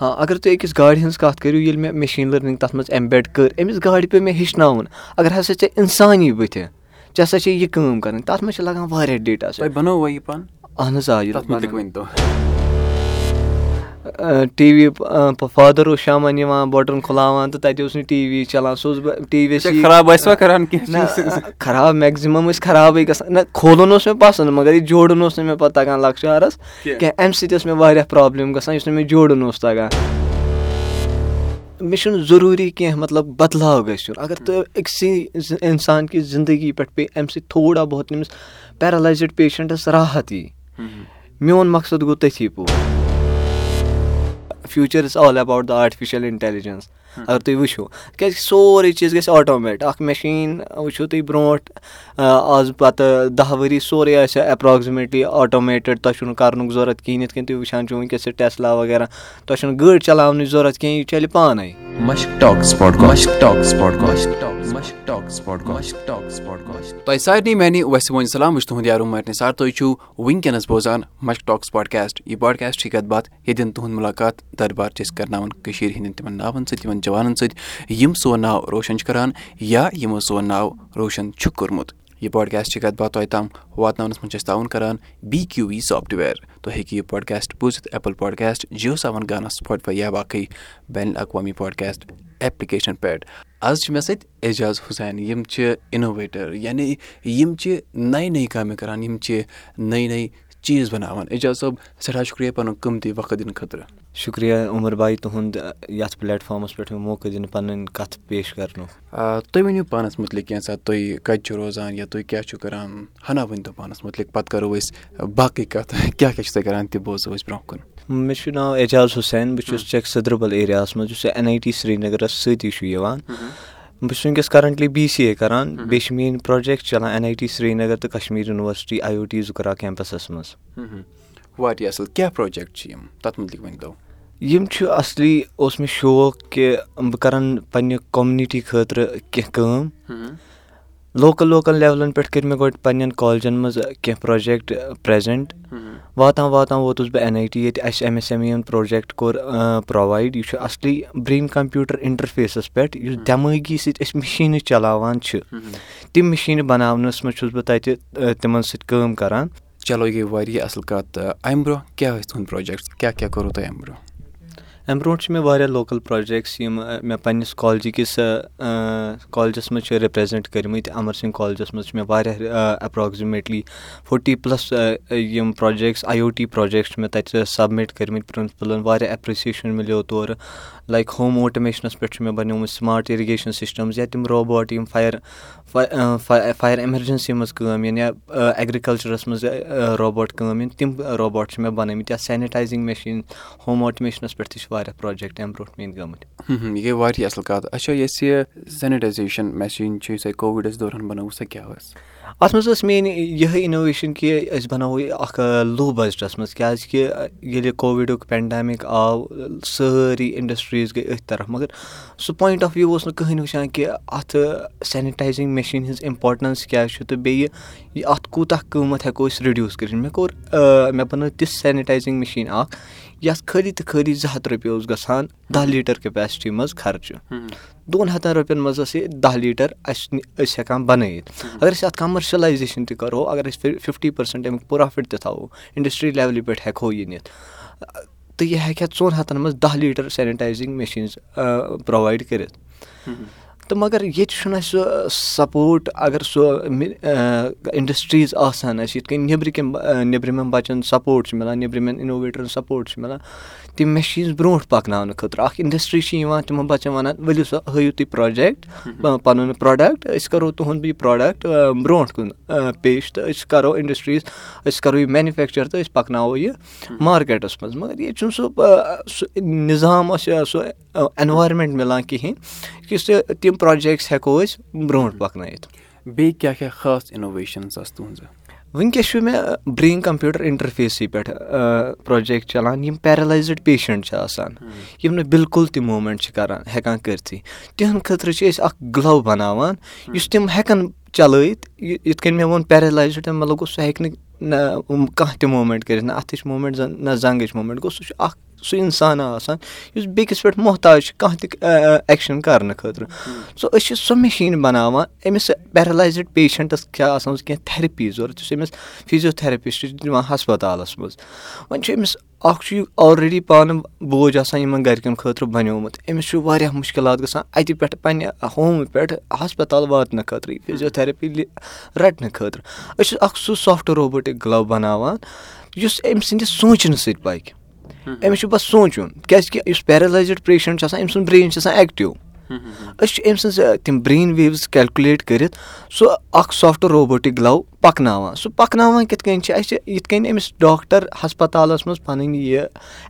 ہاں اگر تُہۍ أکِس گاڑِ ہٕنٛز کَتھ کٔرِو ییٚلہِ مےٚ مِشیٖن لٔرنِنٛگ تَتھ منٛز اٮ۪مبیڈ کٔر أمِس گاڑِ پیٚو مےٚ ہیٚچھناوُن۔ اگر ہَسا ژےٚ اِنسان یی بٕتھِ ژےٚ ہَسا چھے یہِ کٲم کَرٕنۍ تَتھ منٛز چھِ لَگان واریاہ ڈیٹا اَہن حظ آ ٹی وی فادَر اوس شامَن یِوان بَٹُن کھُلاوان تہٕ تَتہِ اوس نہٕ ٹی وی چَلان سُہ اوسُس بہٕ ٹی وی خراب خراب میکزِمَم ٲسۍ خرابٕے گژھان نہ کھولُن اوس مےٚ پَسنٛد مگر یہِ جوڑُن اوس نہٕ مےٚ پَتہٕ تَگان لۄکچارَس کینٛہہ اَمہِ سۭتۍ ٲس مےٚ واریاہ پرٛابلِم گژھان یُس نہٕ مےٚ جوڑُن اوس تَگان۔ مےٚ چھُنہٕ ضروٗری کینٛہہ مطلب بدلاو گژھِ یُن اگر تُہۍ أکسٕے اِنسان کہِ زندگی پٮ۪ٹھ پیٚیہِ اَمہِ سۭتۍ تھوڑا بہت أمِس پیرَلایزٕڈ پیشَنٹَس راحت یی میون مقصد گوٚو تٔتھی پوٗرٕ future is all about the artificial intelligence اگر تُہۍ وٕچھِو کیٛازِکہِ سورُے چیٖز گژھِ آٹومیٹ اَکھ مِشیٖن وٕچھِو تُہۍ برونٛٹھ آز پَتہٕ دَہ ؤری سورُے آسہِ ایپراکزِمیٹلی آٹومیٹِڈ تۄہہِ چھُنہٕ کَرنُک ضوٚرَتھ کِہیٖنۍ یِتھ کٔنۍ تُہۍ وٕچھان چھُو وٕنکیٚس یہِ ٹیسلا وغیرہ تۄہہِ چھُنہٕ گٲڑۍ چَلاونٕچ ضوٚرَتھ کِہیٖنۍ یہِ چَلہِ پانَے۔ تۄہہِ سارنٕے میانہِ وَسہِ وۄنۍ سلام بہٕ چھُس تُہُنٛد یارو مارنہِ سار تُہۍ چھِو وٕنکیٚنَس بوزان مَش ٹاکٕس پاڈکاسٹ یہِ پاڈکاسٹ چھِ کَتھ باتھ ییٚتٮ۪ن تُہُنٛد مُلاقات دربار چھِ أسۍ کَرناوان کٔشیٖرِ ہِنٛدٮ۪ن تِمَن ناوَن سۭتۍ تِمَن جوانَن سۭتۍ یِم سون ناو روشَن چھِ کَران یا یِمو سون ناو روشَن چھُکھ کوٚرمُت۔ یہِ پاڈکاسٹ چھِ کَتھ باتھ تۄہہِ تام واتناونَس منٛز چھِ أسۍ تعاوُن کَران بی کیوٗ وی سافٹوِیَر تُہۍ ہیٚکِو یہِ پاڈکاسٹ بوٗزِتھ ایپٕل پاڈکاسٹ جِیو گانا سٕپاٹفاے یا باقٕے بین الاقوامی پاڈکاسٹ ایپلِکیشَن پٮ۪ٹھ۔ آز چھِ مےٚ سۭتۍ اعجاز حُسین یِم چھِ اِنوویٹَر یعنی یِم چھِ نَیہِ نَیہِ کامہِ کَران یِم چھِ نٔے نٔے چیٖز بَناوان۔ اعجاز صٲب سٮ۪ٹھاہ شُکریہ پَنُن قۭمتی وقت دِنہٕ خٲطرٕ۔ شُکریہ عُمر باے تُہُنٛد یَتھ پلیٹفارمَس پٮ۪ٹھ مےٚ موقعہٕ دِنہٕ پَنٕنۍ کَتھ پیش کَرنُک۔ تُہۍ ؤنِو پانَس مُتعلِق کینٛژھا تُہۍ کَتہِ چھُو روزان یا تُہۍ کیٛاہ چھُو کَران؟ ہنا ؤنۍتو پانَس مُتعلِق پَتہٕ کَرو أسۍ باقٕے کَتھ۔ کیٛاہ کیٛاہ چھُو تُہۍ کَران تہِ بوزو أسۍ برونٛہہ کُن۔ مےٚ چھُ ناو اعجاز حُسین بہٕ چھُس چَک سٔدربَل ایریاہَس منٛز یُس اٮ۪ن آی ٹی سرینَگرَس سۭتی چھُ یِوان بہٕ چھُس وٕنکٮ۪س کَرَنٹلی بی سی اے کَران بیٚیہِ چھِ میٛٲنۍ پرٛوجَکٹ چَلان اٮ۪ن آی ٹی سرینَگر تہٕ Kashmir university I O T زُکرا کیمپَسَس منٛز. واریاہ اَصٕل کیٛاہ پرٛوجَکٹ چھِ یِم؟ تَتھ مُتعلِق ؤنۍتو یِم چھِ اَصلی اوس مےٚ شوق کہِ بہٕ کَرَن پنٛنہِ کوٚمنِٹی خٲطرٕ کینٛہہ کٲم. لوکَل لوکَل لٮ۪ولَن پٮ۪ٹھ کٔرۍ مےٚ گۄڈٕ پنٛنٮ۪ن کالجَن منٛز کینٛہہ پرٛوجَکٹ پرٛٮ۪زٮ۪نٛٹ واتان واتان ووتُس بہٕ اٮ۪ن آی ٹی ییٚتہِ اَسہِ اٮ۪م اٮ۪س اٮ۪م ای یَن پرٛوجَکٹ کوٚر پرٛووایِڈ یہِ چھُ اَصلی برٛیٖن کَمپیوٗٹَر اِنٹَرفیسَس پٮ۪ٹھ یُس دٮ۪مٲغی سۭتۍ أسۍ مِشیٖنہٕ چَلاوان چھِ۔ تِم مِشیٖنہٕ بَناونَس منٛز چھُس بہٕ تَتہِ تِمَن سۭتۍ کٲم کَران۔ چلو یہِ گٔے واریاہ اَصٕل کَتھ اَمہِ برونٛہہ کیٛاہ ٲسۍ تُہُنٛد پرٛوجَکٹ کیٛاہ کیٛاہ کوٚروٕ تۄہہِ اَمہِ برونٛہہ اَمہِ برونٛٹھ چھِ مےٚ واریاہ لوکَل پرٛوجَکٹٕس یِم مےٚ پنٛنِس کالجِکِس کالجَس منٛز چھِ رِپرٛٮ۪زَنٛٹ کٔرۍمٕتۍ اَمر سِنٛگھ کالجَس منٛز چھِ مےٚ واریاہ اٮ۪پراکزِمیٹلی فوٚٹی پٕلَس یِم projects I O T project چھِ مےٚ تَتہِ سَبمِٹ کٔرۍمٕتۍ پرٛنسپٕلَن واریاہ اٮ۪پرِسیشَن مِلیو تورٕ. لایِک ہوم آٹومیشنَس پٮ۪ٹھ چھُ مےٚ بَنیومُت سٕماٹ اِرِگیشَن سِسٹَمٕز یا تِم روبوٹ یِم فایر فایر اٮ۪مَرجَنسی منٛز کٲم یِن یا اٮ۪گرِکَلچَرَس منٛز روبوٹ کٲم یِن تِم روبوٹ چھِ مےٚ بَنٲومٕتۍ یا سینِٹایزِنٛگ مِشیٖن ہوم آٹومیشنَس پٮ۪ٹھ تہِ چھِ واریاہ پرٛوجَکٹ اَمہِ برونٛٹھ میٛٲنۍ گٔمٕتۍ۔ یہِ گٔے واریاہ اَصٕل کَتھ۔ اچھا یۄس یہِ سینِٹایزیشَن مِشیٖن چھِ یُس تۄہہِ کووِڈَس دوران بَنٲوٕو سۄ کیٛاہ ٲس اَتھ منٛز ٲس میٛٲنۍ یِہٕے اِنوویشَن کہِ أسۍ بَناوو یہِ اَکھ لو بَجٹَس منٛز کیٛازِکہِ ییٚلہِ کووِڈُک پٮ۪نڈیمِک آو سٲری اِنڈَسٹِرٛیٖز گٔے أتھۍ طرف مگر سُہ پویِنٛٹ آف وِو اوس نہٕ کٕہٕنۍ وٕچھان کہِ اَتھ سینِٹایزِنٛگ مِشیٖن ہِنٛز اِمپاٹَنٕس کیٛاہ چھُ تہٕ بیٚیہِ یہِ اَتھ کوٗتاہ قۭمَتھ ہٮ۪کو أسۍ رِڈیوٗس کٔرِتھ۔ مےٚ کوٚر مےٚ بَنٲو تِژھ سینِٹایزِنٛگ مِشیٖن اَکھ یَتھ خٲلی تہٕ خٲلی زٕ ہَتھ رۄپیہِ اوس گژھان دَہ لیٖٹَر کٮ۪پیسِٹی منٛز خرچہٕ دۄن ہَتَن رۄپیَن منٛز ٲس یہِ دَہ لیٖٹَر اَسہِ أسۍ ہٮ۪کان بَنٲیِتھ۔ اگر أسۍ اَتھ کَمَرشَلایزیشَن تہِ کَرو اگر أسۍ فِفٹی پٔرسَنٛٹ اَمیُک پرٛافِٹ تہِ تھاوو اِنڈَسٹِرٛی لٮ۪ولہِ پٮ۪ٹھ ہٮ۪کہو یہِ نِتھ۔ تہٕ یہِ ہٮ۪کہِ ہا ژۄن ہَتَن منٛز دَہ لیٖٹَر سینِٹایزِنٛگ مِشیٖنٕز پرٛووایِڈ کٔرِتھ تہٕ مگر ییٚتہِ چھُنہٕ اَسہِ سُہ سَپوٹ اگر سُہ اِنڈَسٹرٛیٖز آسان اَسہِ یِتھ کٔنۍ نیٚبرٕ کٮ۪ن نیٚبرِمٮ۪ن بَچَن سَپوٹ چھُ مِلان نیٚبرِمٮ۪ن اِنوویٹرَن سَپوٹ چھُ مِلان تِم مِشیٖنٕز برونٛٹھ پَکناونہٕ خٲطرٕ۔ اَکھ اِنڈَسٹِرٛی چھِ یِوان تِمَن بَچَن وَنان ؤلِو سا ہٲیِو تُہۍ پرٛوجَکٹ پَنُن پرٛوڈَکٹ أسۍ کَرو تُہُنٛد یہِ پرٛوڈَکٹ برونٛٹھ کُن پیش تہٕ أسۍ کَرو اِنڈَسٹرٛیٖز أسۍ کَرو یہِ مینِفیکچَر تہٕ أسۍ پَکناوو یہِ مارکیٹَس منٛز۔ مگر ییٚتہِ چھُنہٕ سُہ سُہ نِظام اَسہِ سُہ اٮ۪نوارمٮ۪نٛٹ مِلان کِہیٖنۍ۔ یُس یہِ تِم پرٛوجَکٹٕس ہٮ۪کو أسۍ برونٛٹھ پَکنٲیِتھ بیٚیہِ کیٛاہ کیٛاہ خاص اِنوویشَنٕز آسہٕ تُہٕنٛزٕ وٕنکٮ۪س چھُ مےٚ برٛین کَمپیوٗٹَر اِنٹَرفیسٕے پٮ۪ٹھ پرٛوجَکٹ چَلان یِم پیرَلایزٕڈ پیشَنٹ چھِ آسان یِم نہٕ بِلکُل تہِ موٗمٮ۪نٛٹ چھِ کَران ہٮ۪کان کٔرۍتھٕے تِہٕنٛدِ خٲطرٕ چھِ أسۍ اَکھ گٕلَو بَناوان یُس تِم ہٮ۪کَن چلٲیِتھ یِتھ کٔنۍ مےٚ ووٚن پیرَلایزٕڈ مطلب گوٚو سُہ ہیٚکہِ نہٕ نہ کانٛہہ تہِ موٗمٮ۪نٛٹ کٔرِتھ نہ اَتھٕچ موٗمٮ۪نٛٹ زَن نہ زنٛگٕچ موٗمٮ۪نٛٹ گوٚو سُہ چھُ اَکھ سُہ اِنسان آسان یُس بیٚکِس پٮ۪ٹھ محتاج چھُ کانٛہہ تہِ ایٚکشَن کَرنہٕ خٲطرٕ۔ سو أسۍ چھِ سۄ مِشیٖن بَناوان أمِس پیرَلایزٕڈ پیشَنٹَس کیٛاہ آسان کینٛہہ تھیرِپی ضوٚرَتھ یُس أمِس فِزیوتھیرَپِسٹ چھِ دِوان ہَسپَتالَس منٛز۔ وۄنۍ چھُ أمِس اَکھ چھُ یہِ آلریڈی پانہٕ بوج آسان یِمَن گَرِکٮ۪ن خٲطرٕ بَنیومُت۔ أمِس چھُ واریاہ مُشکِلات گژھان اَتہِ پٮ۪ٹھ پنٛنہِ ہومہٕ پٮ۪ٹھ ہَسپَتال واتنہٕ خٲطرٕ فِزیوتھیرَپی رَٹنہٕ خٲطرٕ۔ أسۍ چھِ اَکھ سُہ سافٹ روبوٹِک گٕلَو بَناوان یُس أمۍ سٕنٛدِس سونٛچنہٕ سۭتۍ پَکہِ أمِس چھُ بَس سونٛچُن کیٛازِکہِ یُس پیرَلایزٕڈ پیشَنٹ چھُ آسان أمۍ سُنٛد برٛین چھُ آسان ایٚکٹِو أسۍ چھِ أمۍ سٕنٛز تِم برٛین ویوٕز کیلکُلیٹ کٔرِتھ سُہ اَکھ سافٹ روبوٹِک گٕلَو پَکناوان سُہ پَکناوان کِتھ کٔنۍ چھِ اَسہِ یِتھ کٔنۍ أمِس ڈاکٹر ہَسپَتالَس منٛز پَنٕنۍ یہِ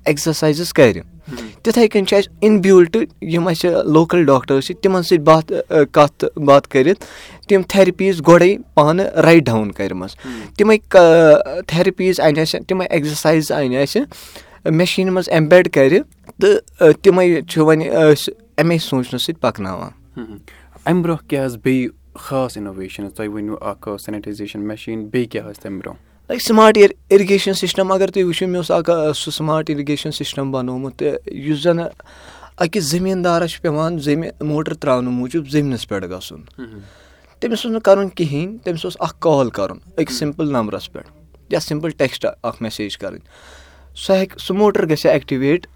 ایٚگزَرسایزٕز کَرِ تِتھَے کٔنۍ چھِ اَسہِ اِن بِلٹہٕ یِم اَسہِ لوکَل ڈاکٹٲرٕس چھِ تِمَن سۭتۍ باتھ کَتھ باتھ کٔرِتھ تِم تھیرِپیٖز گۄڈَے پانہٕ رایٹ ڈاوُن کَرِمَژٕ تِمَے تھیرِپیٖز اَنہِ اَسہِ تِمَے ایٚگزَرسایز اَنہِ اَسہِ مِشیٖنہِ منٛز ایٚمبیڈ کَرِ تہٕ تِمَے چھِ وۄنۍ أسۍ اَمے سونٛچنہٕ سۭتۍ پَکناوان۔ اَمہِ برونٛہہ کیٛاہ حظ بیٚیہِ خاص اِنوویشَن تۄہہِ ؤنِو اَکھ سینِٹایزیشَن مِشیٖن بیٚیہِ کیٛاہ ٲسۍ تَمہِ برونٛہہ؟ لایِک سٕماٹ اِرِگیشَن سِسٹَم اگر تُہۍ وٕچھِو مےٚ اوس اَکھ سُہ سٕماٹ اِرِگیشَن سِسٹَم بَنومُت تہٕ یُس زَن أکِس زٔمیٖندارَس چھُ پٮ۪وان زٔمیٖن موٹر ترٛاونہٕ موٗجوٗب زٔمیٖنَس پٮ۪ٹھ گژھُن۔ تٔمِس اوس نہٕ کَرُن کِہیٖنۍ تٔمِس اوس اَکھ کال کَرُن أکِس سِمپٕل نمبرَس پٮ۪ٹھ یا سِمپٕل ٹٮ۪کسٹ اَکھ مٮ۪سیج کَرٕنۍ سُہ ہیٚکہِ سُہ موٹر گژھِ ہا ایٚکٹِویٹ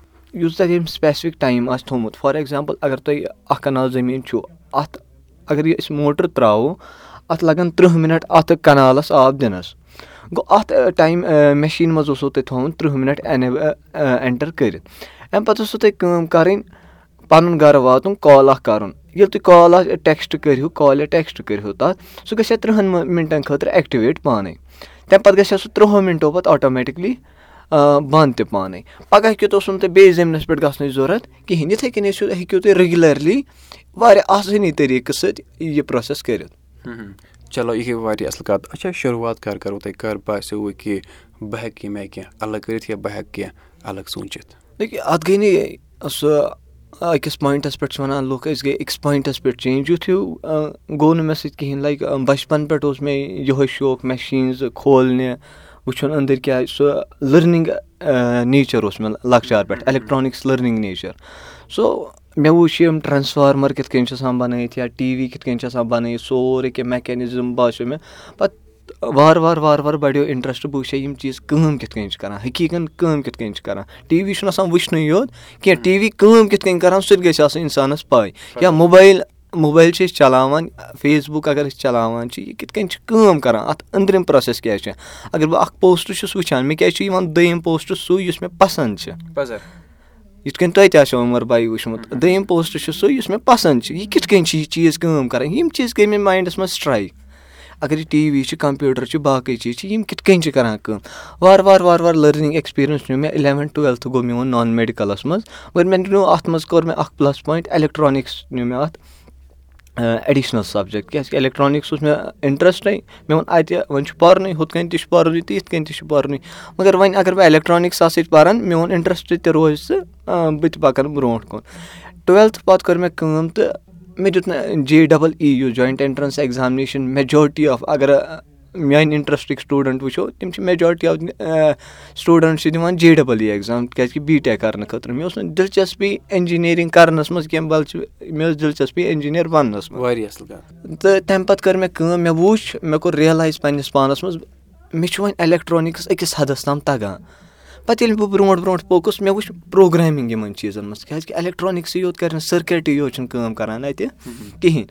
یُس تَتھ ییٚمۍ سٕپیسفِک ٹایم آسہِ تھوٚمُت۔ فار ایٚگزامپٕل اگر تۄہہِ اَکھ کَنال زٔمیٖن چھُ اَتھ اگر یہِ أسۍ موٹر ترٛاوو اَتھ لَگَن تٕرٛہ مِنَٹ اَتھ کَنالَس آب دِنَس۔ گوٚو اَتھ ٹایم مِشیٖن منٛز اوسوُ تۄہہِ تھوٚمُت تٕرٛہ مِنَٹ اٮ۪نٹَر کٔرِتھ۔ اَمہِ پَتہٕ اوسوُ تۄہہِ کٲم کَرٕنۍ پَنُن گَرٕ واتُن کال اَکھ کَرُن۔ ییٚلہِ تُہۍ کال اَکھ ٹٮ۪کسٹ کٔرِو کال یا ٹٮ۪کسٹ کٔرِو تَتھ سُہ گژھِ ہا تٕرٛہَن مِنٹَن خٲطرٕ ایٚکٹِویٹ پانَے۔ تَمہِ پَتہٕ گژھِ ہا سُہ تٕرٛہو مِنٹو پَتہٕ آٹومیٹِکلی بنٛد تہِ پانَے۔ پَگاہ کیُتھ اوسوُ نہٕ تۄہہِ بیٚیہِ زٔمیٖنَس پٮ۪ٹھ گژھنٕچ ضوٚرَتھ کِہیٖنۍ۔ یِتھَے کٔنۍ ٲسِو ہیٚکِو تُہۍ رِگیوٗلَرلی واریاہ آسٲنی طٔریٖقہٕ سۭتۍ یہِ پرٛوسٮ۪س کٔرِتھ۔ چلو یہِ گٔے واریاہ اَصٕل کَتھ۔ اچھا شُروعات کَر کَرو تۄہہِ کَر باسیٚو کہِ بہٕ ہٮ۪کہٕ ییٚمہِ آیہِ کینٛہہ اَلگ کٔرِتھ یا بہٕ ہٮ۪کہٕ کینٛہہ اَلگ سوٗنٛچِتھ؟ اَتھ گٔے نہٕ سُہ أکِس پویِنٛٹَس پٮ۪ٹھ چھِ وَنان لُکھ أسۍ گٔے أکِس پویِنٛٹَس پٮ۪ٹھ چینٛج یُتھ ہیوٗ گوٚو نہٕ مےٚ سۭتۍ کِہیٖنۍ۔ لایِک بَچپَن پٮ۪ٹھ اوس مےٚ یِہوے شوق مٮ۪شیٖنٕز کھولنہِ وٕچھُن أنٛدٕرۍ کیٛاہ سُہ لٔرنِنٛگ نیچَر اوس مےٚ لۄکچار پٮ۪ٹھ اٮ۪لیکٹرٛانِکٕس لٔرنِنٛگ نیچَر سو مےٚ وٕچھ یِم ٹرٛانسفارمَر کِتھ کٔنۍ چھِ آسان بَنٲیِتھ یا ٹی وی کِتھ کٔنۍ چھِ آسان بَنٲیِتھ سورُے کینٛہہ میکینِزٕم باسیٚو مےٚ۔ پَتہٕ وارٕ وارٕ وارٕ وارٕ بَڑیو اِنٹرٛسٹ بہٕ وٕچھِ ہا یِم چیٖز کٲم کِتھ کٔنۍ چھِ کَران حقیٖقَن کٲم کِتھ کٔنۍ چھِ کَران۔ ٹی وی چھُنہٕ آسان وٕچھنُے یوت کینٛہہ ٹی وی کٲم کِتھ کٔنۍ کَران سُہ تہِ گژھِ آسُن اِنسانَس پَے یا موبایل موبایل چھِ أسۍ چَلاوان فیس بُک اگر أسۍ چَلاوان چھِ یہِ کِتھ کٔنۍ چھِ کٲم کَران؟ اَتھ أنٛدرِم پرٛوسٮ۪س کیٛاہ چھِ؟ اگر بہٕ اَکھ پوسٹ چھُس وٕچھان مےٚ کیٛازِ چھُ یِوان دوٚیِم پوسٹ سُے یُس مےٚ پَسنٛد چھِ؟ یِتھ کٔنۍ تۄہہِ تہِ آسیو عمر بایی وٕچھمُت دوٚیِم پوسٹ چھُ سُے یُس مےٚ پَسنٛد چھِ۔ یہِ کِتھ کٔنۍ چھِ یہِ چیٖز کٲم کَران؟ یِم چیٖز گٔے مےٚ ماینٛڈَس منٛز سٕٹرٛایِک اگر یہِ ٹی وی چھِ کَمپیوٗٹَر چھِ باقٕے چیٖز چھِ یِم کِتھ کٔنۍ چھِ کَران کٲم؟ وارٕ وارٕ وارٕ وارٕ لٔرنِنٛگ ایٚکٕسپیٖریَنٕس نیوٗ مےٚ اِلٮ۪وَنتھ ٹُوٮ۪لتھٕ گوٚو میون نان میڈِکَلَس منٛز۔ مگر مےٚ نیوٗ اَتھ منٛز کوٚر مےٚ اَکھ پٕلَس پویِنٛٹ اٮ۪لیکٹرٛانِکٕس نیوٗ مےٚ اَتھ ایڈِشنَل سَبجَکٹ کیٛازِکہِ اٮ۪لیکٹرٛانِکٕس اوس مےٚ اِنٹرٛسٹَے مےٚ ووٚن اَتہِ وۄنۍ چھُ پَرنُے ہُتھ کٔنۍ تہِ چھُ پَرنُے تہٕ یِتھ کٔنۍ تہِ چھُ پَرنُے مگر وۄنۍ اگر بہٕ اٮ۪لیکٹرٛانِکٕس آسہٕ پَران میون اِنٹرٛسٹ تہِ روزِ تہٕ بہٕ تہِ پَکَن برونٛٹھ کُن ٹُوٮ۪لتھٕ پَتہٕ کٔر مےٚ کٲم تہٕ مےٚ دیُت نہٕ جے ڈَبَل ای یُس joint entrance examination majority of اگر میٛانہِ اِنٹرٛسٹٕکۍ سٹوٗڈَنٛٹ وٕچھو تِم چھِ میجارٹی آف سٹوٗڈَنٛٹ چھِ دِوان جے ڈَبَل ای ایٚگزام کیٛازِکہِ بی ٹیک کَرنہٕ خٲطرٕ۔ مےٚ اوس نہٕ دِلچَسپی اِنجیٖنٔرِنٛگ کَرنَس منٛز کینٛہہ بَلچہِ مےٚ ٲس دِلچَسپی اِنجیٖنَر بَننَس منٛز۔ واریاہ اَصٕل تہٕ تَمہِ پَتہٕ کٔر مےٚ کٲم مےٚ وٕچھ مےٚ کوٚر رِیَلایز پنٛنِس پانَس منٛز مےٚ چھُ وۄنۍ اٮ۪لیکٹرٛانِکٕس أکِس حَدَس تام تَگان۔ پَتہٕ ییٚلہِ بہٕ برونٛٹھ برونٛٹھ پوٚکُس مےٚ وٕچھ پرٛوگرامِنٛگ یِمَن چیٖزَن منٛز کیٛازِکہِ اٮ۪لیکٹرٛانِکسٕے یوت کَرِ نہٕ سٔرکیٹٕے یوت چھِنہٕ کٲم کَران اَتہِ کِہیٖنۍ۔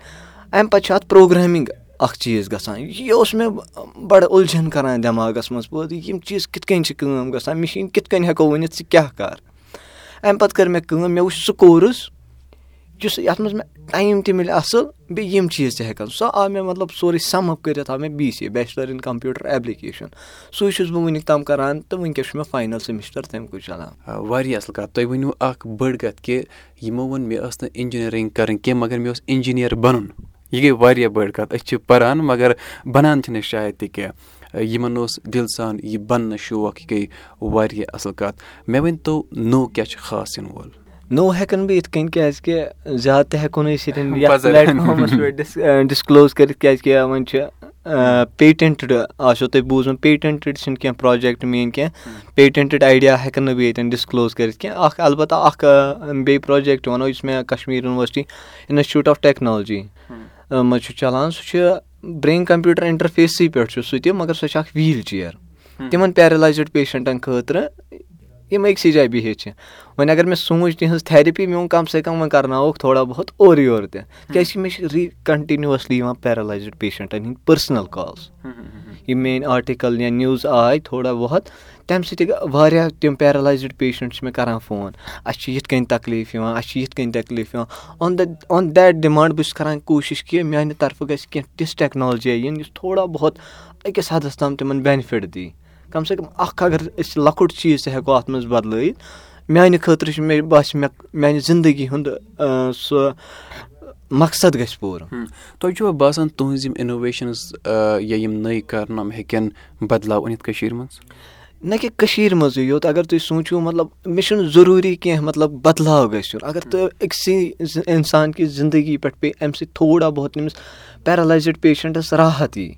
اَمہِ پَتہٕ چھِ اَتھ پرٛوگرامِنٛگ اَکھ چیٖز گژھان۔ یہِ اوس مےٚ بَڑٕ اُلجھَن کَران دٮ۪ماغَس منٛز پٲدٕ یِم چیٖز کِتھ کٔنۍ چھِ کٲم گژھان؟ مِشیٖن کِتھ کٔنۍ ہٮ۪کو ؤنِتھ ژٕ کیٛاہ کَر؟ اَمہِ پَتہٕ کٔر مےٚ کٲم مےٚ وٕچھ سُہ کورٕس یُس یَتھ منٛز مےٚ ٹایم تہِ مِلہِ اَصٕل بیٚیہِ یِم چیٖز تہِ ہٮ۪کَن۔ سُہ آو مےٚ مطلب سورُے سَم اَپ کٔرِتھ آو مےٚ B C bachelor in computer application سُے چھُس بہٕ وٕنیُک تام کَران تہٕ وٕنکٮ۪س چھُ مےٚ فاینَل سیمِسٹَر تَمہِ کُے چَلان۔ واریاہ اَصٕل کَتھ۔ تُہۍ ؤنِو اَکھ بٔڑ کَتھ کہِ یِمو ووٚن مےٚ ٲس نہٕ اِنجیٖنٔرِنٛگ کَرٕنۍ کینٛہہ مگر مےٚ اوس اِنجیٖنَر بَنُن یہِ گٔے واریاہ بٔڑ کَتھ۔ أسۍ چھِ پَران مگر بَنان چھِنہٕ أسۍ شاید تہِ کینٛہہ۔ یِمَن اوس دِل سان یہِ بَننہٕ شوق یہِ گٔے واریاہ اَصٕل کَتھ۔ مےٚ ؤنۍتو نوٚو کیٛاہ چھُ خاص یِنہٕ وول؟ نوٚو ہٮ۪کَن بہٕ یِتھ کٔنۍ کیٛازِکہِ زیادٕ تہِ ہٮ۪کو نہٕ أسۍ ییٚتٮ۪ن پٮ۪ٹھ ڈِسکلوز کٔرِتھ کیٛازِکہِ وۄنۍ چھِ پیٹنٹٕڈ آسیو تۄہہِ بوٗزمُت۔ پیٹنٹٕڈ چھِنہٕ کینٛہہ پرٛوجَکٹ میٲنۍ کینٛہہ۔ پیٹنٹٕڈ آیڈیا ہٮ۪کَن نہٕ بہٕ ییٚتٮ۪ن ڈِسکلوز کٔرِتھ کینٛہہ۔ اَکھ اَلبتہ اَکھ بیٚیہِ پرٛوجَکٹ وَنو یُس مےٚ Kashmir university institute of technology منٛز چھُ چَلان سُہ چھُ برٛینٛگ کَمپیوٗٹَر اِنٹَرفیسٕے پٮ۪ٹھ چھُ سُہ تہِ مگر سۄ چھِ اَکھ ویٖل چِیَر تِمَن پیرَلایزٕڈ پیشَنٹَن خٲطرٕ یِم أکسٕے جایہِ بِہِتھ چھِ وۄنۍ اگر مےٚ سوٗنٛچ تِہٕنٛز تھیرِپی مےٚ ووٚن کَم سے کَم وۄنۍ کَرناووکھ تھوڑا بہت اورٕ یورٕ تہِ کیٛازِکہِ مےٚ چھِ ری کَنٹِنیوٗوَسلی یِوان پیرَلایزٕڈ پیشَنٹَن ہِنٛدۍ پٔرسٕنَل کالٕز یِم میٲنۍ آٹِکَل یا نِوٕز آے تھوڑا بہت تَمہِ سۭتۍ گٔے واریاہ تِم پیرَلایزٕڈ پیشَنٹ چھِ مےٚ کَران فون. اَسہِ چھِ یِتھ کٔنۍ تکلیٖف یِوان اَسہِ چھِ یِتھ کٔنۍ تکلیٖف یِوان. On the on that demand بہٕ چھُس کَران کوٗشِش کہِ میٛانہِ طرفہٕ گژھِ کینٛہہ تِژھ ٹیکنالجی یِنۍ یُس تھوڑا بہت أکِس حَدَس تام تِمَن بٮ۪نِفِٹ دی. کَم سے کَم اَکھ اگر أسۍ لۄکُٹ چیٖز تہِ ہٮ۪کو اَتھ منٛز بَدلٲیِتھ میٛانہِ خٲطرٕ چھُ مےٚ باسہِ مےٚ میٛانہِ زِندگی ہُنٛد سُہ مقصد گژھِ پوٗرٕ. تۄہہِ چھُوا باسان تُہٕنٛز یِم اِنوویشنٕز یا یِم نٔے کارنام ہیٚکن بَدلاو أنِتھ کٔشیٖرِ منٛز نہ کہِ کٔشیٖرِ منٛزٕے یوت اگر تُہۍ سوٗنٛچِو مطلب مےٚ چھُنہٕ ضروٗری کینٛہہ مطلب بدلاو گژھِ یُن۔ اگر تُہۍ أکسٕے اِنسان کہِ زندگی پٮ۪ٹھ پیٚیہِ اَمہِ سۭتۍ تھوڑا بہت أمِس پیرَلایزٕڈ پیشَنٹَس راحت یی۔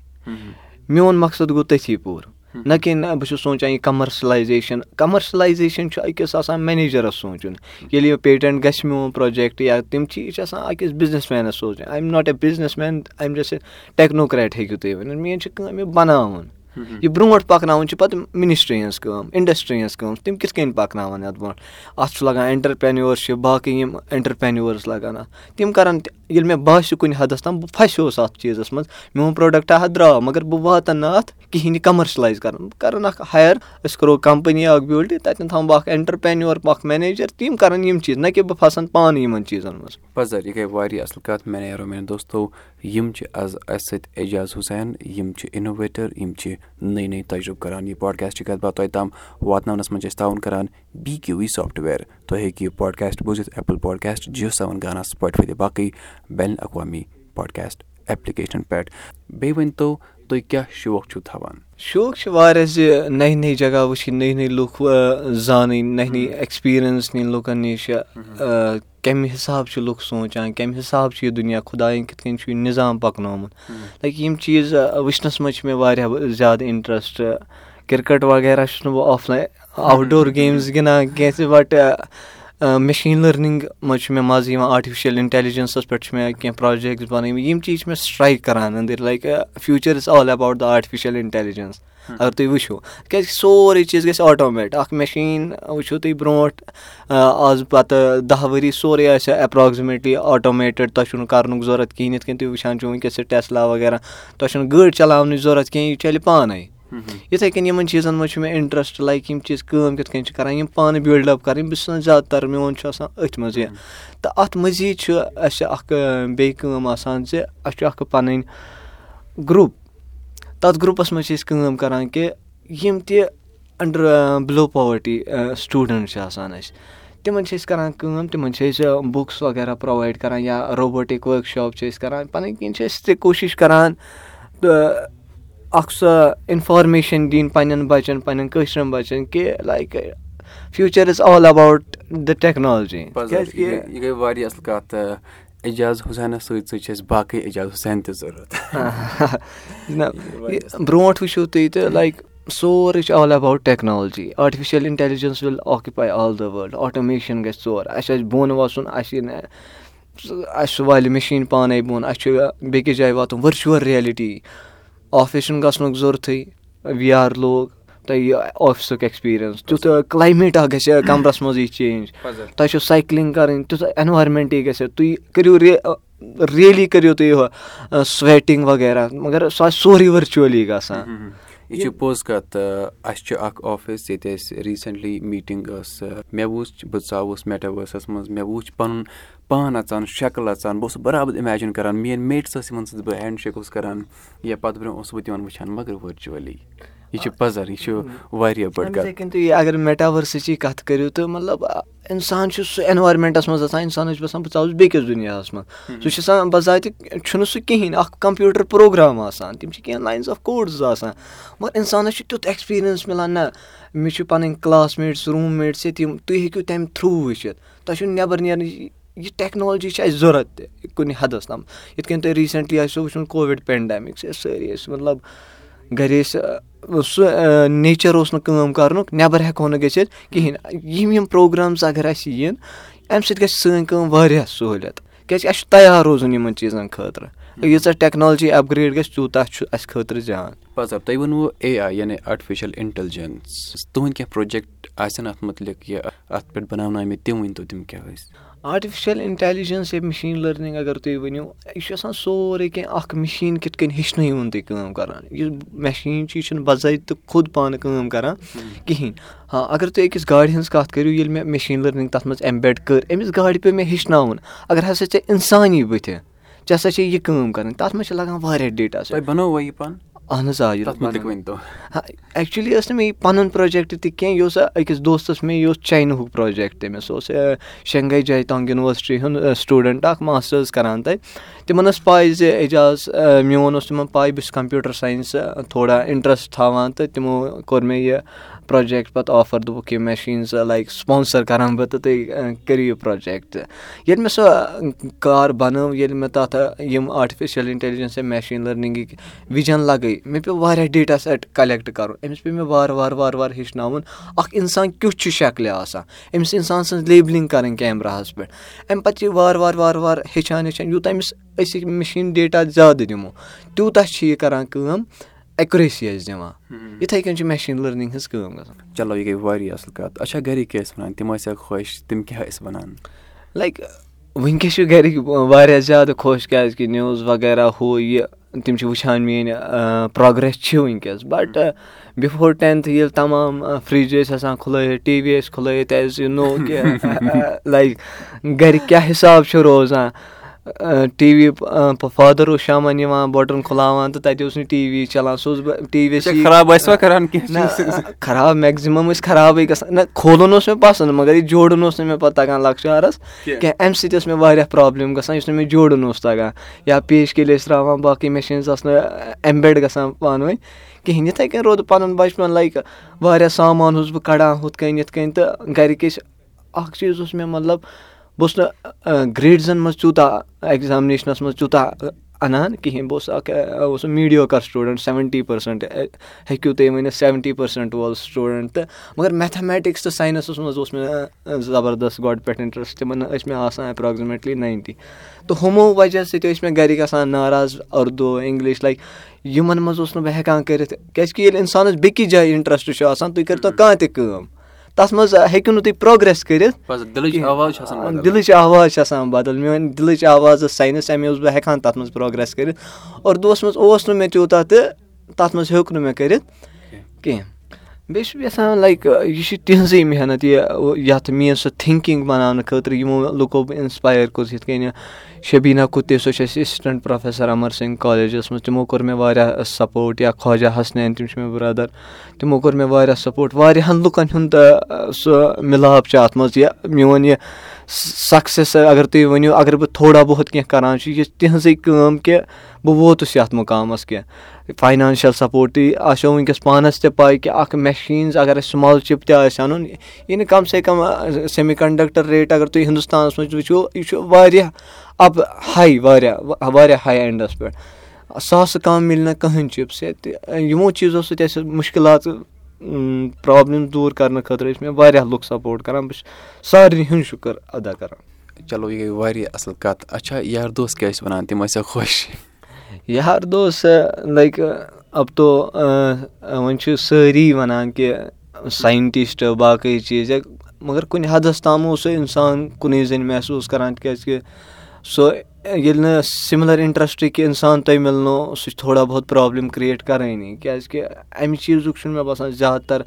میون مقصد گوٚو تٔتھی پوٗرٕ۔ نہ کہِ نہ بہٕ چھُس سونٛچان یہِ کَمَرشَلایزیشَن کَمَرشَلایزیشَن چھُ أکِس آسان مٮ۪نیجَرَس سونٛچُن۔ ییٚلہِ یہِ پیٹَنٹ گژھِ میون پرٛوجَکٹ یا تِم چیٖز چھِ آسان أکِس بِزنِس مینَس سونٛچُن I am not a businessman I am just technocrat ہیٚکِو تُہۍ ؤنِتھ۔ میٲنۍ چھِ کٲم یہِ بَناوُن یہِ برونٛٹھ پَکناوُن چھِ پَتہٕ مِنِسٹری ہٕنٛز کٲم اِنڈَسٹری ہٕنٛز کٲم تِم کِتھ کٔنۍ پَکناوَن یَتھ برونٛٹھ؟ اَتھ چھُ لَگان اٮ۪نٹَرپرٛینیوَرشِپ باقٕے یِم اٮ۪نٹَرپرٛینیوٲرٕس لَگان اَتھ۔ تِم کَرَن ییٚلہِ مےٚ باسہِ کُنہِ حَدَس تام بہٕ پھَسیوس اَتھ چیٖزَس منٛز میون پرٛوڈَکٹ حظ درٛاو مگر بہٕ واتَن نہٕ اَتھ کِہیٖنۍ یہِ کَمَرشَلایز کَرُن۔ بہٕ کَرَن اَکھ ہایَر أسۍ کَرو کَمپٔنی اَکھ بِلڈ تَتٮ۪ن تھاوَن بہٕ اَکھ اٮ۪نٹَرپرٛینیوَر اَکھ مٮ۪نیجَر تِم کَرَن یِم چیٖز نہ کہِ بہٕ پھَسَن پانہٕ یِمَن چیٖزَن منٛز۔ پَزَر یہِ گٔے واریاہ اَصٕل کَتھ مےٚ نیرو میانہِ دوستو یِم چھِ آز اَسہِ سۭتۍ اعجاز حُسین یِم چھِ اِنوویٹَر یِم چھِ نٔے نٔے تجرُبہٕ کَران یہِ پاڈکاسٹٕچ کَتھ باتھ تۄہہِ تام واتناونَس منٛز چھِ أسۍ تعاوُن کَران بی کیوٗ وی سافٹوِیَر تُہۍ ہیٚکِو یہِ پاڈکاسٹ بوٗزِتھ ایپٕل پاڈکاسٹ جِیو سیوَن گانا سٕپاٹفاے تہٕ باقٕے بین الاقوامی پاڈکاسٹ ایپلِکیشنَن پٮ۪ٹھ۔ بیٚیہِ ؤنۍتو تُہۍ کیٛاہ شوق چھُو تھاوان؟ شوق چھِ واریاہ زِ نٔے نٔے جگہ وٕچھِنۍ نٔے نٔے لُکھ زانٕنۍ نٔے نٔے ایٚکٕسپیٖرینٕس نِنۍ لُکَن نِش کَمہِ حِساب چھِ لُکھ سونٛچان کَمہِ حِساب چھُ یہِ دُنیا خۄدایَن کِتھ کٔنۍ چھُ یہِ نِظام پَکنومُت۔ لایِک یِم چیٖز وٕچھنَس منٛز چھِ مےٚ واریاہ زیادٕ اِنٹرٛسٹ کِرکَٹ وغیرہ چھُس نہٕ بہٕ offline outdoor games گِنٛدان کیٚنٛہہ بَٹ مِشیٖن لٔرنِنٛگ منٛز چھُ مےٚ مَزٕ یِوان آٹِفِشَل اِنٹیلِجَنسَس پٮ۪ٹھ چھِ مےٚ کینٛہہ پرٛوجَکٹٕس بَنٲومٕتۍ یِم چیٖز چھِ مےٚ سٕٹرایِک کَران أنٛدٕرۍ like future is all about the artificial intelligence اگر تُہۍ وٕچھِو کیٛازِکہِ سورُے چیٖز گژھِ آٹومیٹ اَکھ مِشیٖن وٕچھِو تُہۍ برونٛٹھ آز پَتہٕ دَہ ؤری سورُے آسہِ ایپراکزِمیٹلی آٹومیٹِڈ تۄہہِ چھُنہٕ کَرنُک ضوٚرَتھ کِہیٖنۍ یِتھ کٔنۍ تُہۍ وٕچھان چھُو وٕنکٮ۪س یہِ ٹیسلا وغیرہ تۄہہِ چھُنہٕ گٲڑۍ چَلاونٕچ ضوٚرَتھ کینٛہہ یہِ چَلہِ پانَے یِتھَے کٔنۍ یِمَن چیٖزَن منٛز چھُ مےٚ اِنٹرٛسٹ لایِک یِم چیٖز کٲم کِتھ کٔنۍ چھِ کَران یِم پانہٕ بِلڈ اَپ کَرٕنۍ بہٕ چھُس آسان زیادٕ تَر میون چھُ آسان أتھۍ منٛز یہِ تہٕ اَتھ مٔزیٖد چھُ اَسہِ اَکھ بیٚیہِ کٲم آسان زِ اَسہِ چھُ اَکھ پَنٕنۍ گرُپ تَتھ گرُپَس منٛز چھِ أسۍ کٲم کَران کہِ یِم تہِ اَنڈَر بِلو پاوَرٹی سٹوٗڈَنٛٹ چھِ آسان اَسہِ۔ تِمَن چھِ أسۍ کَران کٲم تِمَن چھِ أسۍ بُکٕس وغیرہ پرٛووایِڈ کَران یا روبوٹِک ؤرٕک شاپ چھِ أسۍ کَران پَنٕنۍ کِنۍ چھِ أسۍ تہِ کوٗشِش کَران تہٕ اَکھ سۄ اِنفارمیشَن دِنۍ پنٛنٮ۪ن بَچَن پنٛنٮ۪ن کٲشرٮ۪ن بَچَن کہِ like future is all about the technology یہِ گٔے واریاہ اَصٕل کَتھ اعجاز حُسینَس سۭتۍ سۭتۍ چھِ اَسہِ باقٕے اعجاز حُسین تہِ ضوٚرَتھ نہ برونٛٹھ وٕچھِو تُہۍ تہٕ لایِک سورُے چھُ all about technology artificial intelligence will occupy all the world automation گژھِ ژور اَسہِ آسہِ بۄن وَسُن اَسہِ یی نہٕ اَسہِ سُہ والہِ مِشیٖن پانَے بۄن اَسہِ چھُ بیٚکِس جایہِ واتُن ؤرچُوَل رِیَلٹی آفِس چھُنہٕ گژھنُک ضوٚرتھٕے وی آر لوگ تۄہہِ یہِ آفِسُک ایٚکٕسپیٖریَنٕس تیُتھ کٕلایمیٹ اکھ گژھِ کَمرَس منٛز یی چینٛج تۄہہِ چھو سایکلِنٛگ کَرٕنۍ تیُتھ ایٚنوارمٮ۪نٛٹٕے گژھِ تُہۍ کٔرِو رِیَلی کٔرِو تُہۍ سُویٹِنٛگ وغیرہ مگر سُہ آسہِ سورُے ؤرچُؤلی گژھان یہِ چھِ پوٚز کَتھ اَسہِ چھُ اکھ آفِس ییٚتہِ اَسہِ ریٖسنٛٹلی میٖٹِنٛگ ٲس مےٚ وٕچھ بہٕ ژاوُس میٹاوٲرسَس منٛز مےٚ وٕچھ پَنُن پان اَژان شکٕل اَژان بہٕ اوسُس برابر اِمیجِن کَران میٲنۍ میٹٕس ٲسۍ یِمَن سۭتۍ بہٕ ہینٛڈ شیک اوسُس کَران یا پَتہٕ برونٛہہ اوسُس بہٕ تِمَن وٕچھان مگر ؤرچُؤلی یہِ چھُ پَزَر یہِ چھُ واریاہ بٔڑ کَتھ تُہۍ اگر میٹاوٲرسٕچی کَتھ کٔرِو تہٕ مطلب اِنسان چھُ سُہ اٮ۪نوارمٮ۪نٛٹَس منٛز آسان اِنسانَس چھُ باسان بہٕ ژاوُس بیٚکِس دُنیاہَس منٛز۔ سُہ چھُ آسان بَزاتہِ چھُنہٕ سُہ کِہیٖنۍ اَکھ کَمپیوٗٹَر پرٛوگرام آسان تِم چھِ کینٛہہ لاینٕز آف کوڈٕز آسان۔ مگر اِنسانَس چھُ تیُتھ ایٚکٕسپیٖریَنٕس مِلان نہ مےٚ چھُ پَنٕنۍ کٕلاس میٹٕس روٗم میٹٕس ییٚتہِ یِم تُہۍ ہیٚکِو تَمہِ تھرٛوٗ وٕچھِتھ۔ تۄہہِ چھُنہٕ نٮ۪بَر نیرنٕچ یہِ ٹیکنالجی چھِ اَسہِ ضوٚرَتھ تہِ کُنہِ حدَس تام۔ یِتھ کٔنۍ تۄہہِ ریٖسٮ۪نٛٹلی آسیو وٕچھمُت کووِڈ پٮ۪نڈیمِک چھِ سٲری ٲسۍ مطلب گَرِ ٲسۍ سُہ نیچَر اوس نہٕ کٲم کَرنُک نٮ۪بَر ہٮ۪کہو نہٕ گٔژھِتھ کِہیٖنۍ۔ یِم یِم پرٛوگرامٕز اگر اَسہِ یِن اَمہِ سۭتۍ گژھِ سٲنۍ کٲم واریاہ سہوٗلیت کیٛازِکہِ اَسہِ چھُ تیار روزُن یِمَن چیٖزَن خٲطرٕ ییٖژاہ ٹٮ۪کنالجی اَپگرٛیڈ گژھِ تیوٗتاہ چھُ اَسہِ خٲطرٕ زیان۔ پَزر تۄہہِ ووٚنوُ اے آی یعنی آٹِفِشَل اِنٹٮ۪لِجَنٕس تُہُنٛد کینٛہہ پرٛوجَکٹ آسن اَتھ مُتعلِق یہِ اَتھ پٮ۪ٹھ بَناونہٕ آمٕتۍ تِم ؤنۍتو تِم کیٛاہ ٲسۍ؟ آٹِفِشَل اِنٹیلِجَنٕس یا مِشیٖن لٔرنِنٛگ اگر تُہۍ ؤنِو یہِ چھُ آسان سورُے کینٛہہ اَکھ مِشیٖن کِتھ کٔنۍ ہیٚچھنٲیوُن تُہۍ کٲم کَران۔ یُس مٮ۪شیٖن چھِ یہِ چھُنہٕ بَضٲیطہٕ خۄد پانہٕ کٲم کَران کِہیٖنۍ۔ ہاں اگر تُہۍ أکِس گاڑِ ہٕنٛز کَتھ کٔرِو ییٚلہِ مےٚ مِشیٖن لٔرنِنٛگ تَتھ منٛز اٮ۪مبٮ۪ڈ کٔر أمِس گاڑِ پیٚو مےٚ ہیٚچھناوُن۔ اگر ہَسا ژےٚ اِنسان یی بٕتھِ ژےٚ ہَسا چھے یہِ کٲم کَرٕنۍ تَتھ منٛز چھِ لَگان واریاہ ڈیٹا اہن حظ آ ایٚکچُؤلی ٲس نہٕ مےٚ یہِ پَنُن پرٛوجَکٹ تہِ کینٛہہ یہِ اوس أکِس دوستَس مےٚ یہِ اوس چاینہُک پرٛوجَکٹ تٔمِس۔ سُہ اوس شنٛگاے جایتانٛگ یوٗنیورسٹی ہُنٛد سٹوٗڈَنٛٹ اَکھ ماسٹٲرٕز کَران تَتہِ تِمَن ٲس پاے زِ اعجاز میون اوس تِمَن پاے بہٕ چھُس کَمپیوٗٹَر ساینَس تھوڑا اِنٹرٛسٹ تھاوان تہٕ تِمو کوٚر مےٚ یہِ پرٛوجَکٹ پَتہٕ آفَر دوٚپُکھ یہِ مٮ۪شیٖنٕز لایِک سپانسَر کَران بہٕ تہٕ تُہۍ کٔرِو یہِ پرٛوجَکٹ ییٚلہِ مےٚ سۄ کار بَنٲو ییٚلہِ مےٚ تَتھ یِم آٹِفِشَل اِنٹیلِجَنس یا مٮ۪شیٖن لٔرنِنٛگٕکۍ وِجَن لَگٲے مےٚ پیوٚو واریاہ ڈیٹا سٮ۪ٹ کَلٮ۪کٹ کَرُن أمِس پیٚو مےٚ وارٕ وارٕ وارٕ وارٕ ہیٚچھناوُن اَکھ اِنسان کیُتھ چھُ شَکلہِ آسان أمِس اِنسان سٕنٛز لیبلِنٛگ کَرٕنۍ کیمراہَس پٮ۪ٹھ اَمہِ پَتہٕ چھِ وارٕ وارٕ وارٕ وارٕ ہیٚچھان ہیٚچھان یوٗتاہ أمِس أسۍ مِشیٖن ڈیٹا زیادٕ دِمو۔ تیوٗتاہ چھِ یہِ کَران کٲم ایٚکُریسی ٲسۍ دِوان۔ یِتھَے کٔنۍ چھِ مٮ۪شیٖن لٔرنِنٛگ ہٕنٛز کٲم گژھان۔ چلو یہِ گٔے واریاہ اَصٕل کَتھ۔ اچھا گَرِکۍ کیٛاہ ٲسۍ وَنان؟ تِم ٲسیا خۄش تِم کیٛاہ ٲسۍ وَنان؟ لایِک وٕنکٮ۪س چھِ گَرِکۍ واریاہ زیادٕ خۄش کیٛازِکہِ نِوٕز وغیرہ ہُہ یہِ تِم چھِ وٕچھان میٛٲنۍ پرٛوگرٮ۪س چھِ وٕنکٮ۪س بَٹ بِفور ٹٮ۪نتھٕ ییٚلہِ تَمام فِرٛج ٲسۍ آسان کھُلٲیِتھ ٹی وی ٲسۍ کھُلٲیِتھ اَسہِ نوٚو کہِ لایِک گَرِ کیٛاہ حِساب چھُ روزان ٹی وی فادَر اوس شامَن یِوان بَٹُن کھُلاوان تہٕ تَتہِ اوس نہٕ ٹی وی چَلان سُہ اوس بہٕ ٹی وی خراب ٲسوا کَران خراب میکزِمَم ٲسۍ خرابٕے گژھان۔ نہ کھولُن اوس مےٚ پَسنٛد مگر یہِ جوڑُن اوس نہٕ مےٚ پَتہٕ تَگان لۄکچارَس کینٛہہ۔ اَمہِ سۭتۍ ٲس مےٚ واریاہ پرٛابلِم گژھان یُس نہٕ مےٚ جوڑُن اوس تَگان۔ یا پیش کیلہِ ٲسۍ ترٛاوان باقٕے مِشیٖنٕز آسہٕ نہٕ اٮ۪مبٮ۪ڈ گژھان پانہٕ ؤنۍ۔ کِہیٖنۍ یِتھَے کٔنۍ روٗد پَنُن بَچپَن لایِک واریاہ سامان اوسُس بہٕ کَڑان ہُتھ کٔنۍ یِتھ کٔنۍ تہٕ گَرِکۍ ٲسۍ اَکھ چیٖز اوس مےٚ مطلب بہٕ اوسُس نہٕ گرٛیڈزَن منٛز تیوٗتاہ اٮ۪گزامنیشنَس منٛز تیوٗتاہ اَنان کِہیٖنۍ بہٕ اوسُس اَکھ اوسُس میٖڈیوکَر سٹوٗڈَنٛٹ سٮ۪وَنٹی پٔرسَنٛٹ ہیٚکِو تُہۍ ؤنِتھ سٮ۪وَنٹی پٔرسَنٛٹ وول سٹوٗڈَنٛٹ تہٕ مگر میتھامیٹِکٕس تہٕ ساینَسَس منٛز اوس مےٚ زبردست گۄڈٕ پٮ۪ٹھ اِنٹرٛسٹ تِمَن ٲسۍ مےٚ آسان اٮ۪پراکزِمیٹلی ناینٹی تہٕ ہُمو وجہ سۭتۍ ٲسۍ مےٚ گَرِکۍ آسان ناراض اُردو اِنٛگلِش لایِک یِمَن منٛز اوس نہٕ بہٕ ہٮ۪کان کٔرِتھ کیٛازِکہِ ییٚلہِ اِنسانَس بیٚکِس جایہِ اِنٹرٛسٹ چھُ آسان تُہۍ کٔرۍتو کانٛہہ تہِ کٲم تَتھ منٛز ہیٚکِو نہٕ تُہۍ پرٛوگرٮ۪س کٔرِتھ. دِلٕچ آواز چھِ آسان بَدل. میٛٲنۍ دِلٕچ آواز ٲس ساینَس اَمے اوسُس بہٕ ہٮ۪کان تَتھ منٛز پرٛوگرٮ۪س کٔرِتھ. اُردوَس منٛز اوس نہٕ مےٚ تیوٗتاہ تہٕ تَتھ منٛز ہیوٚک نہٕ مےٚ کٔرِتھ کینٛہہ۔ بیٚیہِ چھُس بہٕ یَژھان لایِک یہِ چھِ تِہٕنٛزٕے محنت یہِ یَتھ میٛٲنۍ سۄ تھِنٛکِنٛگ بَناونہٕ خٲطرٕ یِمو لُکو بہٕ اِنسپایر کوٚر یِتھ کٔنۍ شبیٖنا کُتے سۄ چھِ اَسہِ اٮ۪سِسٹَنٛٹ پرٛوفیسَر اَمر سِنٛگھ کالیجَس منٛز تِمو کوٚر مےٚ واریاہ سَپوٹ یا خواجہ حسنین تِم چھِ مےٚ برٛدَر تِمو کوٚر مےٚ واریاہ سَپوٹ واریاہَن لُکَن ہُنٛد سُہ مِلاپ چھُ اَتھ منٛز. یہِ میون یہِ سَکسیٚس اگر تُہۍ ؤنِو اگر بہٕ تھوڑا بہت کینٛہہ کَران چھُ یہِ تِہٕنٛزٕے کٲم کہِ بہٕ ووتُس یَتھ مُقامَس کینٛہہ فاینانشَل سَپوٹ تہِ آسیو وٕنکٮ۪س پانَس تہِ پاے کہِ اَکھ مٮ۪شیٖنٕز اگر اَسہِ سُمال چِپ تہِ آسہِ اَنُن یہِ نہٕ کَم سے کَم سیٚمی کَنڈَکٹَر ریٹ اگر تُہۍ ہِندُستانَس منٛز وٕچھو یہِ چھُ واریاہ اَپ ہاے واریاہ واریاہ ہاے اٮ۪نٛڈَس پٮ۪ٹھ۔ ساسہٕ کَم مِلہِ نہٕ کٕہٕنۍ چِپٕس ییٚتہِ۔ یِمو چیٖزو سۭتۍ اَسہِ مُشکِلات پرٛابلِم دوٗر کَرنہٕ خٲطرٕ ٲسۍ مےٚ واریاہ لُکھ سَپوٹ کَران۔ بہٕ چھُس سارنٕے ہُنٛد شُکُر اَدا کَران۔ چلو یہِ گٔے واریاہ اَصٕل کَتھ۔ اچھا یار دوس کیٛاہ ٲسۍ وَنان؟ تِم ٲسیا خۄش۔ یار دوس لایِک اَپ تو وۄنۍ چھِ سٲری وَنان کہِ ساینٹِسٹ باقٕے چیٖز۔ یا مگر کُنہِ حدَس تام اوس سُہ اِنسان کُنُے زٔنۍ محسوٗس کَران تِکیٛازِکہِ سُہ ییٚلہِ نہٕ سِمِلَر اِنٹرٛسٹٕکۍ اِنسان تۄہہِ مِلنو سُہ چھِ تھوڑا بہت پرٛابلِم کِرٛییٹ کَرٲنی کیٛازِکہِ اَمہِ چیٖزُک چھُنہٕ مےٚ باسان زیادٕ تَر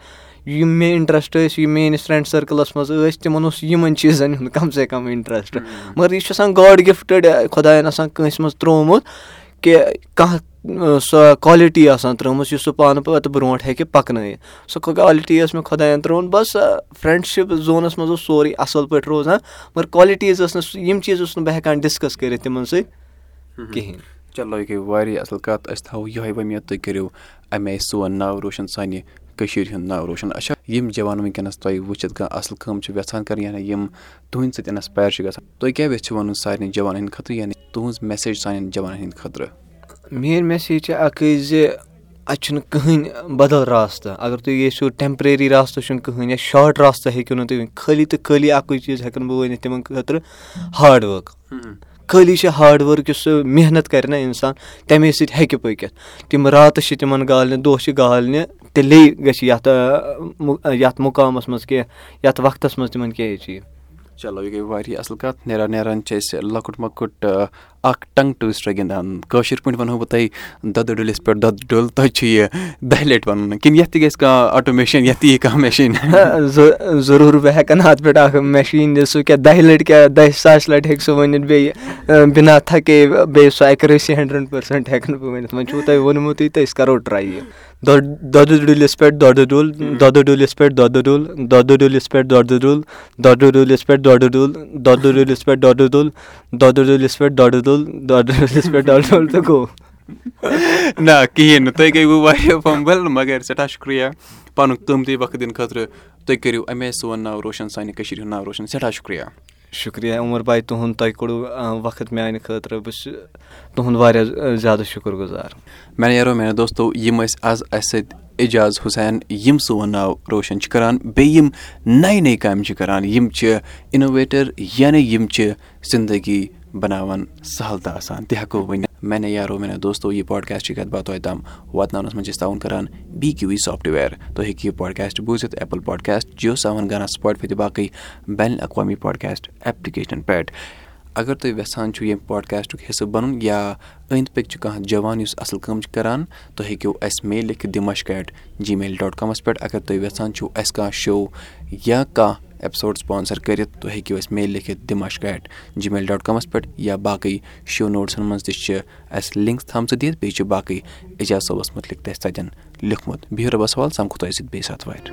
یِم مےٚ اِنٹرٛسٹ ٲسۍ یِم میٛٲنِس فرٛٮ۪نٛڈ سٔرکٕلَس منٛز ٲسۍ تِمَن اوس یِمَن چیٖزَن ہُنٛد کَم سے کَم اِنٹرٛسٹ مگر یہِ چھُ آسان گاڈ گِفٹٕڈ خۄدایَن آسان کٲنٛسہِ منٛز ترٛوومُت کہِ کانٛہہ سۄ کالِٹی آسان ترٛٲومٕژ یُس سُہ پانہٕ پَتہٕ برونٛٹھ ہیٚکہِ پَکنٲیِتھ۔ سۄ کالِٹی ٲس مےٚ خۄدایَن ترٛٲومٕژ بَس فرٛٮ۪نٛڈشِپ زونَس منٛز اوس سورُے اَصٕل پٲٹھۍ روزان مگر کالِٹیٖز ٲس نہٕ یِم چیٖز اوسُس نہٕ بہٕ ہٮ۪کان ڈِسکَس کٔرِتھ تِمَن سۭتۍ کِہیٖنۍ۔ چلو یہِ گٔے واریاہ اَصٕل کَتھ أسۍ تھاوو یِہوٚے ؤمید تُہۍ کٔرِو اَمہِ آیہِ سون ناو روشَن سانہِ کٔشیٖرِ ہُنٛد ناو روشَن۔ اچھا یِم جوان وٕنکیٚنَس تۄہہِ وٕچھِتھ کانٛہہ اَصٕل کٲم چھِ یَژھان کَرٕنۍ یعنی یِم تُہٕنٛدِ سۭتۍ اِنَسپایر چھِ گژھان تُہۍ کیٛاہ یژھِو وَنُن سارنٕے جوانَن ہِنٛدِ خٲطرٕ یعنی تُہٕنٛز میسیج سانٮ۪ن جوانَن ہِنٛدِ خٲطرٕ میٲنۍ میسیج چھِ اَکٕے زِ اَتہِ چھُنہٕ کٕہٕنۍ بدل راستہٕ۔ اگر تُہۍ ییٚژھِو ٹٮ۪مپرری راستہٕ چھُنہٕ کٕہٕنۍ یا شاٹ راستہٕ ہیٚکِو نہٕ تُہۍ ؤنِتھ خٲلی تہٕ خٲلی اَکُے چیٖز ہٮ۪کَن بہٕ ؤنِتھ تِمَن خٲطرٕ ہاڈ ؤرٕک خٲلی چھِ ہاڈ ؤرٕک یُس سُہ محنت کَرِ نہ اِنسان تَمے سۭتۍ ہیٚکہِ پٔکِتھ۔ تِم راتہٕ چھِ تِمَن گالنہِ دۄہ چھِ گالنہِ تیٚلے گژھِ یَتھ یَتھ مُقامَس منٛز کینٛہہ یَتھ وقتَس منٛز تِمَن کینٛہہ ایچیٖو چلو یہِ گٔے واریاہ اَصٕل کَتھ نیران نیران چھِ أسۍ لۄکُٹ مۄکُٹ اَکھ ٹنٛگ ٹوٗسٹَر گِنٛدان کٲشِر پٲٹھۍ وَنہو بہٕ تۄہہِ دۄدٕ ڈُلِس پٮ۪ٹھ دۄدٕ ڈُل تۄہہِ چھُ یہِ دَہہِ لَٹہِ وَنُن کِنہٕ یَتھ تہِ گژھِ کانٛہہ آٹومیشَن یَتھ تہِ یی کانٛہہ مِشیٖن ضروٗر بہٕ ہٮ۪کَن اَتھ پٮ۪ٹھ اَکھ مِشیٖن دِتھ سُہ کیٛاہ دَہہِ لَٹہِ کیٛاہ دَہہِ ساسہِ لَٹہِ ہیٚکہِ سُہ ؤنِتھ بیٚیہِ بِنا تھکے بیٚیہِ سُہ ایٚکریسی ہنٛڈرنٛڈ پٔرسَنٛٹ نہٕ بہٕ ؤنِتھ وۄنۍ چھُو تۄہہِ ووٚنمُتٕے تہٕ أسۍ کَرو ٹراے یہِ دۄدٕ ڈُلِس پٮ۪ٹھ دۄدٕ ڈُل دۄدٕ ڈُلِس پٮ۪ٹھ دۄدٕ ڈُل دۄدٕ ڈُلِس پٮ۪ٹھ دۄدٕ ڈُل دۄدٕ ڈُلِس پٮ۪ٹھ دۄدٕ ڈُل دۄدٕ ڈُلِس پٮ۪ٹھ دۄدٕ ڈُل دۄدٕ ڈُلِس پٮ۪ٹھ دۄدٕ ڈُل دۄدٕ ڈُلِس پٮ۪ٹھ دۄدٕ ڈُل تہٕ گوٚو نہ کِہیٖنۍ نہٕ تُہۍ گٔیوٕ واریاہ فمبل مگر سٮ۪ٹھاہ شُکریہ پَنُن قۭمتی وقت دِنہٕ خٲطرٕ تُہۍ کٔرِو اَمے سون ناو روشَن سانہِ کٔشیٖرِ ہُنٛد ناو روشَن سٮ۪ٹھاہ شُکریہ شُکریہ عمر باے تُہُنٛد تۄہہِ وقت شُکُر گُزار۔ میانہِ یارو میانہِ دوستو یِم ٲسۍ آز اَسہِ سۭتۍ اعجاز حُسین یِم سون ناو روشَن چھِ کَران بیٚیہِ یِم نَیہِ نَیہِ کامہِ چھِ کَران یِم چھِ اِنوویٹَر یعنی یِم چھِ زِندگی بَناوان سہل تہٕ آسان۔ تہِ ہٮ۪کو ؤنِتھ میانہِ یارو میانہِ دوستو یہِ پاڈکاسٹ چھِ کَتھ باتھ تۄہہِ تام واتناونَس منٛز چھِ أسۍ تعاوُن کَران بی کیوٗ وی سافٹوِیَر تُہۍ ہیٚکِو یہِ پاڈکاسٹ بوٗزِتھ ایپٕل پاڈکاسٹ جیو سیوَن گانا سٕپاٹفاے تہٕ باقٕے بین الاقوامی پاڈکاسٹ ایپلِکیشنَن پٮ۪ٹھ۔ اگر تُہۍ یَژھان چھُو ییٚمہِ پاڈکاسٹُک حِصہٕ بَنُن یا أنٛدۍ پٔکۍ چھُ کانٛہہ جوان یُس اَصٕل کٲم چھِ کَران تُہۍ ہیٚکِو اَسہِ میل لیکھِتھ دِمَش ایٹ جی میل ڈاٹ کامَس پٮ۪ٹھ۔ اگر تُہۍ یَژھان چھُو اَسہِ کانٛہہ شو یا کانٛہہ ایپِسوڈ سپانسَر کٔرِتھ تُہۍ ہیٚکِو اَسہِ میل لیکھِتھ دِمَش ایٹ جی میل ڈاٹ کامَس پٮ۪ٹھ یا باقٕے شو نوٹسَن منٛز تہِ چھِ اَسہِ لِنکٕس تھامژٕ دِتھ بیٚیہِ چھِ باقٕے اعجاز صٲبَس مُتعلِق تہِ اَسہِ تَتٮ۪ن لیوٗکھمُت بِہِو رۄبَس سوال سَمکھو تۄہہِ سۭتۍ بیٚیہِ ساتہٕ واتہِ